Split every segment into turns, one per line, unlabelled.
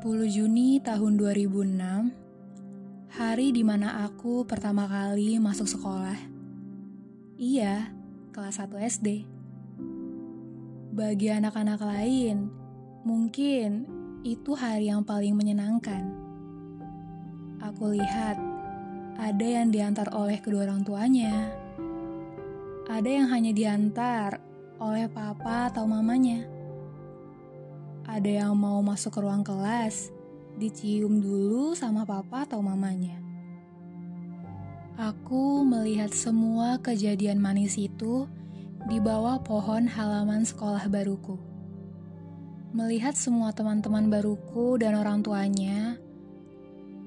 10 Juni tahun 2006, hari di mana aku pertama kali masuk sekolah. Iya, kelas 1 SD. Bagi anak-anak lain, mungkin itu hari yang paling menyenangkan. Aku lihat ada yang diantar oleh kedua orang tuanya. Ada yang hanya diantar oleh papa atau mamanya ada yang mau masuk ke ruang kelas, dicium dulu sama papa atau mamanya. Aku melihat semua kejadian manis itu di bawah pohon halaman sekolah baruku. Melihat semua teman-teman baruku dan orang tuanya,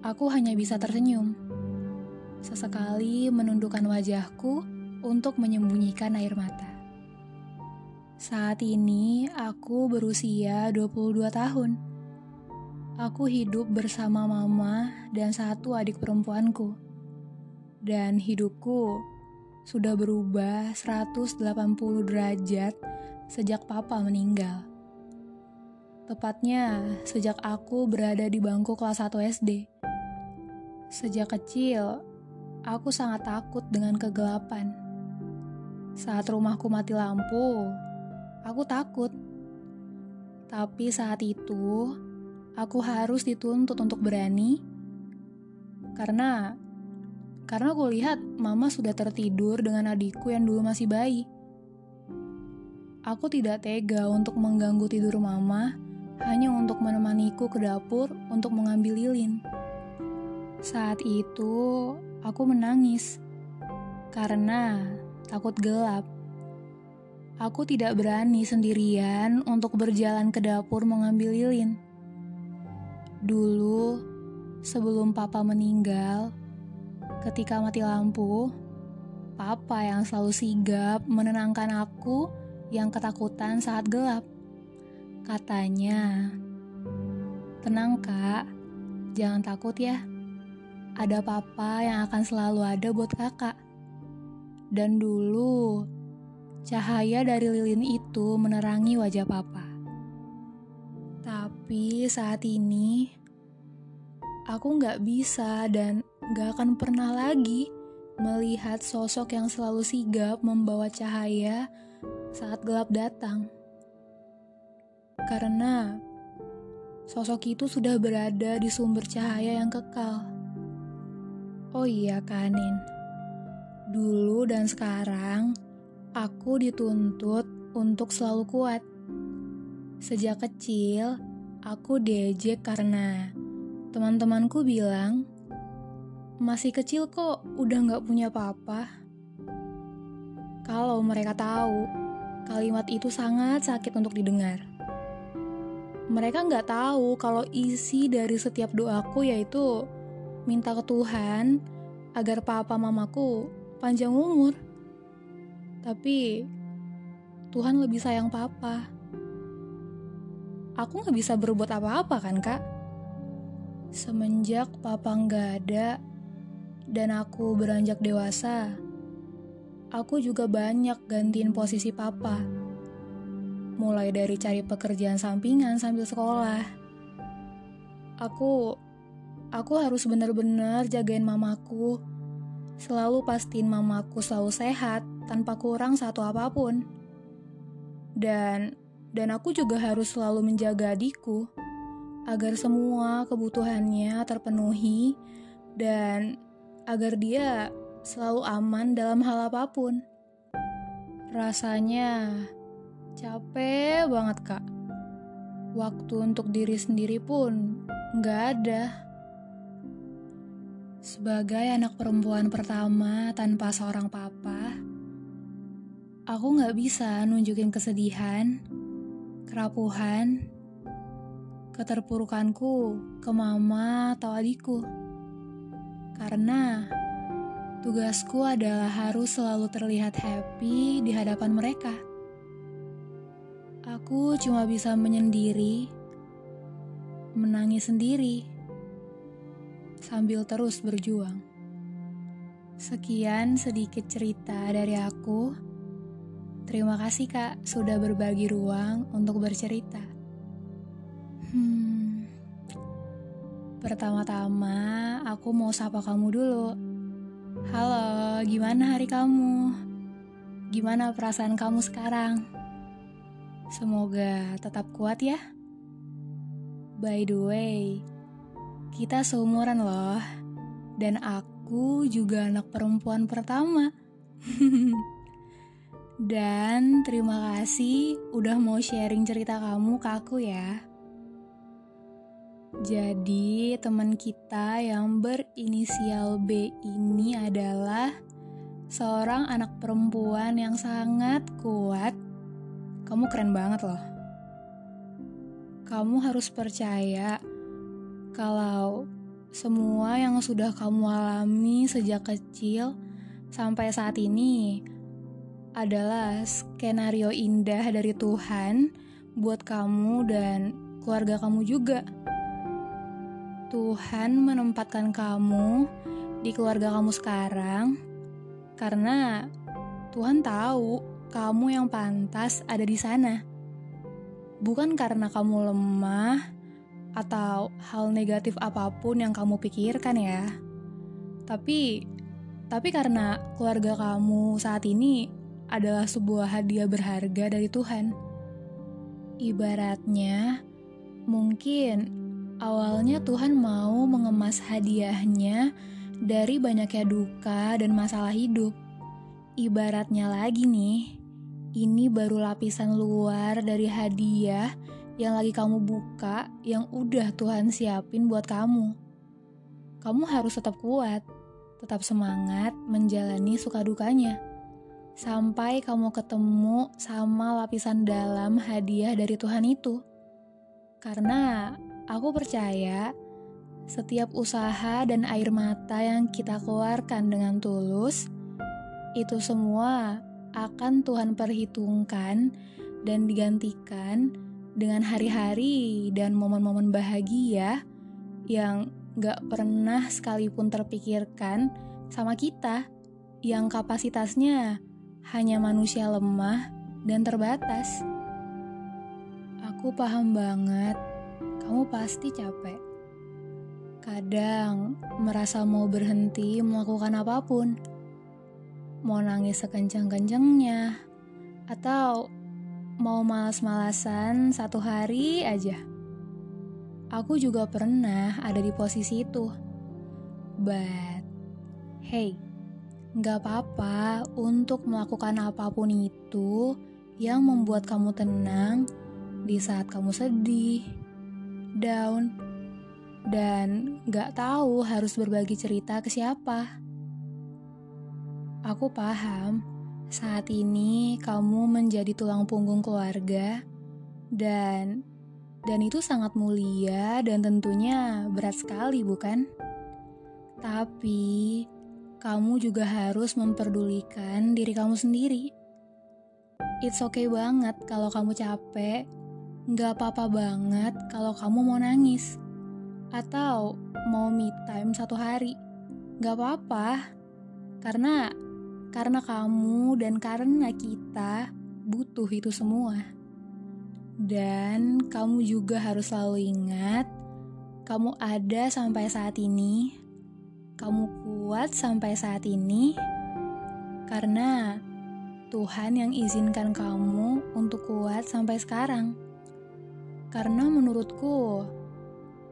aku hanya bisa tersenyum. Sesekali menundukkan wajahku untuk menyembunyikan air mata. Saat ini aku berusia 22 tahun. Aku hidup bersama mama dan satu adik perempuanku. Dan hidupku sudah berubah 180 derajat sejak papa meninggal. Tepatnya sejak aku berada di bangku kelas 1 SD. Sejak kecil, aku sangat takut dengan kegelapan. Saat rumahku mati lampu, Aku takut. Tapi saat itu, aku harus dituntut untuk berani. Karena karena aku lihat mama sudah tertidur dengan adikku yang dulu masih bayi. Aku tidak tega untuk mengganggu tidur mama hanya untuk menemaniku ke dapur untuk mengambil lilin. Saat itu, aku menangis karena takut gelap. Aku tidak berani sendirian untuk berjalan ke dapur mengambil lilin. Dulu, sebelum papa meninggal, ketika mati lampu, papa yang selalu sigap menenangkan aku yang ketakutan saat gelap. Katanya, "Tenang, Kak. Jangan takut ya. Ada papa yang akan selalu ada buat Kakak." Dan dulu, Cahaya dari lilin itu menerangi wajah papa. Tapi saat ini, aku nggak bisa dan nggak akan pernah lagi melihat sosok yang selalu sigap membawa cahaya saat gelap datang. Karena sosok itu sudah berada di sumber cahaya yang kekal. Oh iya, Kanin. Dulu dan sekarang, aku dituntut untuk selalu kuat. Sejak kecil, aku diejek karena teman-temanku bilang, masih kecil kok udah gak punya papa. Kalau mereka tahu, kalimat itu sangat sakit untuk didengar. Mereka nggak tahu kalau isi dari setiap doaku yaitu minta ke Tuhan agar papa mamaku panjang umur. Tapi Tuhan lebih sayang papa. Aku gak bisa berbuat apa-apa kan kak? Semenjak papa gak ada dan aku beranjak dewasa, aku juga banyak gantiin posisi papa. Mulai dari cari pekerjaan sampingan sambil sekolah. Aku aku harus benar-benar jagain mamaku. Selalu pastiin mamaku selalu sehat tanpa kurang satu apa pun. Dan dan aku juga harus selalu menjaga adikku agar semua kebutuhannya terpenuhi dan agar dia selalu aman dalam hal apa pun. Rasanya capek banget kak. Waktu untuk diri sendiri pun nggak ada. Sebagai anak perempuan pertama tanpa seorang papa, Aku gak bisa nunjukin kesedihan, kerapuhan, keterpurukanku ke mama atau adikku. Karena tugasku adalah harus selalu terlihat happy di hadapan mereka. Aku cuma bisa menyendiri, menangis sendiri, sambil terus berjuang. Sekian sedikit cerita dari aku. Terima kasih kak sudah berbagi ruang untuk bercerita. Hmm, Pertama-tama, aku mau sapa kamu dulu. Halo, gimana hari kamu? Gimana perasaan kamu sekarang? Semoga tetap kuat ya. By the way, kita seumuran loh. Dan aku juga anak perempuan pertama. Dan terima kasih udah mau sharing cerita kamu ke aku ya. Jadi, teman kita yang berinisial B ini adalah seorang anak perempuan yang sangat kuat. Kamu keren banget loh. Kamu harus percaya kalau semua yang sudah kamu alami sejak kecil sampai saat ini adalah skenario indah dari Tuhan buat kamu dan keluarga kamu juga. Tuhan menempatkan kamu di keluarga kamu sekarang karena Tuhan tahu kamu yang pantas ada di sana. Bukan karena kamu lemah atau hal negatif apa pun yang kamu pikirkan ya. Tapi tapi karena keluarga kamu saat ini adalah sebuah hadiah berharga dari Tuhan. Ibaratnya, mungkin awalnya Tuhan mau mengemas hadiahnya dari banyaknya duka dan masalah hidup. Ibaratnya lagi nih, ini baru lapisan luar dari hadiah yang lagi kamu buka yang udah Tuhan siapin buat kamu. Kamu harus tetap kuat, tetap semangat menjalani suka dukanya sampai kamu ketemu sama lapisan dalam hadiah dari Tuhan itu. Karena aku percaya setiap usaha dan air mata yang kita keluarkan dengan tulus, itu semua akan Tuhan perhitungkan dan digantikan dengan hari-hari dan momen-momen bahagia yang gak pernah sekalipun terpikirkan sama kita yang kapasitasnya hanya manusia lemah dan terbatas. Aku paham banget, kamu pasti capek. Kadang merasa mau berhenti melakukan apa pun, mau nangis sekencang-kencangnya, atau mau malas-malasan satu hari aja. Aku juga pernah ada di posisi itu. But, hey, Gak apa-apa untuk melakukan apa pun itu yang membuat kamu tenang di saat kamu sedih, down, dan gak tahu harus berbagi cerita ke siapa. Aku paham saat ini kamu menjadi tulang punggung keluarga dan dan itu sangat mulia dan tentunya berat sekali, bukan? Tapi kamu juga harus memperdulikan diri kamu sendiri. It's okay banget kalau kamu capek, nggak apa-apa banget kalau kamu mau nangis, atau mau me time satu hari, nggak apa-apa, karena karena kamu dan karena kita butuh itu semua. Dan kamu juga harus selalu ingat, kamu ada sampai saat ini kamu kuat sampai saat ini karena Tuhan yang izinkan kamu untuk kuat sampai sekarang. Karena menurutku,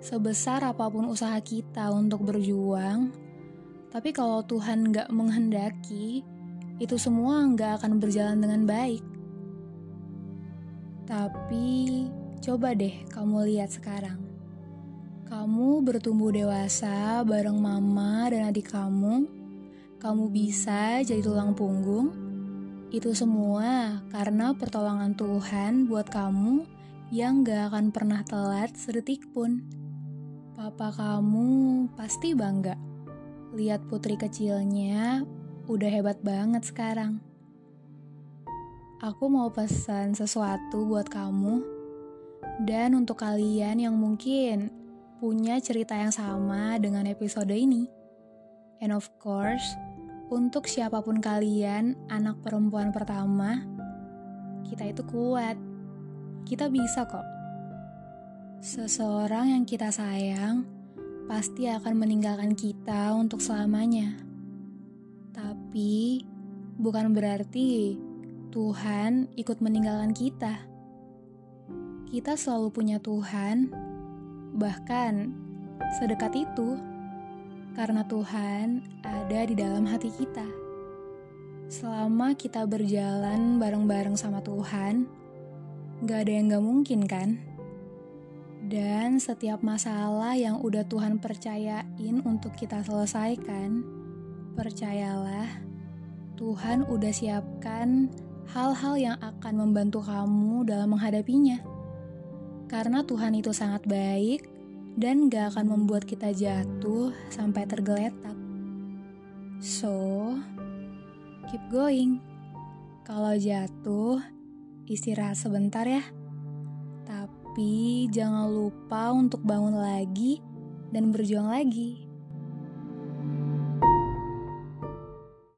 sebesar apa pun usaha kita untuk berjuang, tapi kalau Tuhan gak menghendaki, itu semua gak akan berjalan dengan baik. Tapi, coba deh kamu lihat sekarang kamu bertumbuh dewasa bareng mama dan adik kamu, kamu bisa jadi tulang punggung. Itu semua karena pertolongan Tuhan buat kamu yang gak akan pernah telat sedetik pun. Papa kamu pasti bangga. Lihat putri kecilnya udah hebat banget sekarang. Aku mau pesan sesuatu buat kamu dan untuk kalian yang mungkin punya cerita yang sama dengan episode ini. And of course, untuk siapa pun kalian, anak perempuan pertama, kita itu kuat. Kita bisa kok. Seseorang yang kita sayang pasti akan meninggalkan kita untuk selamanya. Tapi bukan berarti Tuhan ikut meninggalkan kita. Kita selalu punya Tuhan, bahkan sedekat itu, karena Tuhan ada di dalam hati kita. Selama kita berjalan bareng-bareng sama Tuhan, gak ada yang gak mungkin kan? Dan setiap masalah yang udah Tuhan percayain untuk kita selesaikan, percayalah, Tuhan udah siapkan hal-hal yang akan membantu kamu dalam menghadapinya. Karena Tuhan itu sangat baik dan gak akan membuat kita jatuh sampai tergeletak. So, keep going. Kalau jatuh, istirahat sebentar ya. Tapi jangan lupa untuk bangun lagi dan berjuang lagi.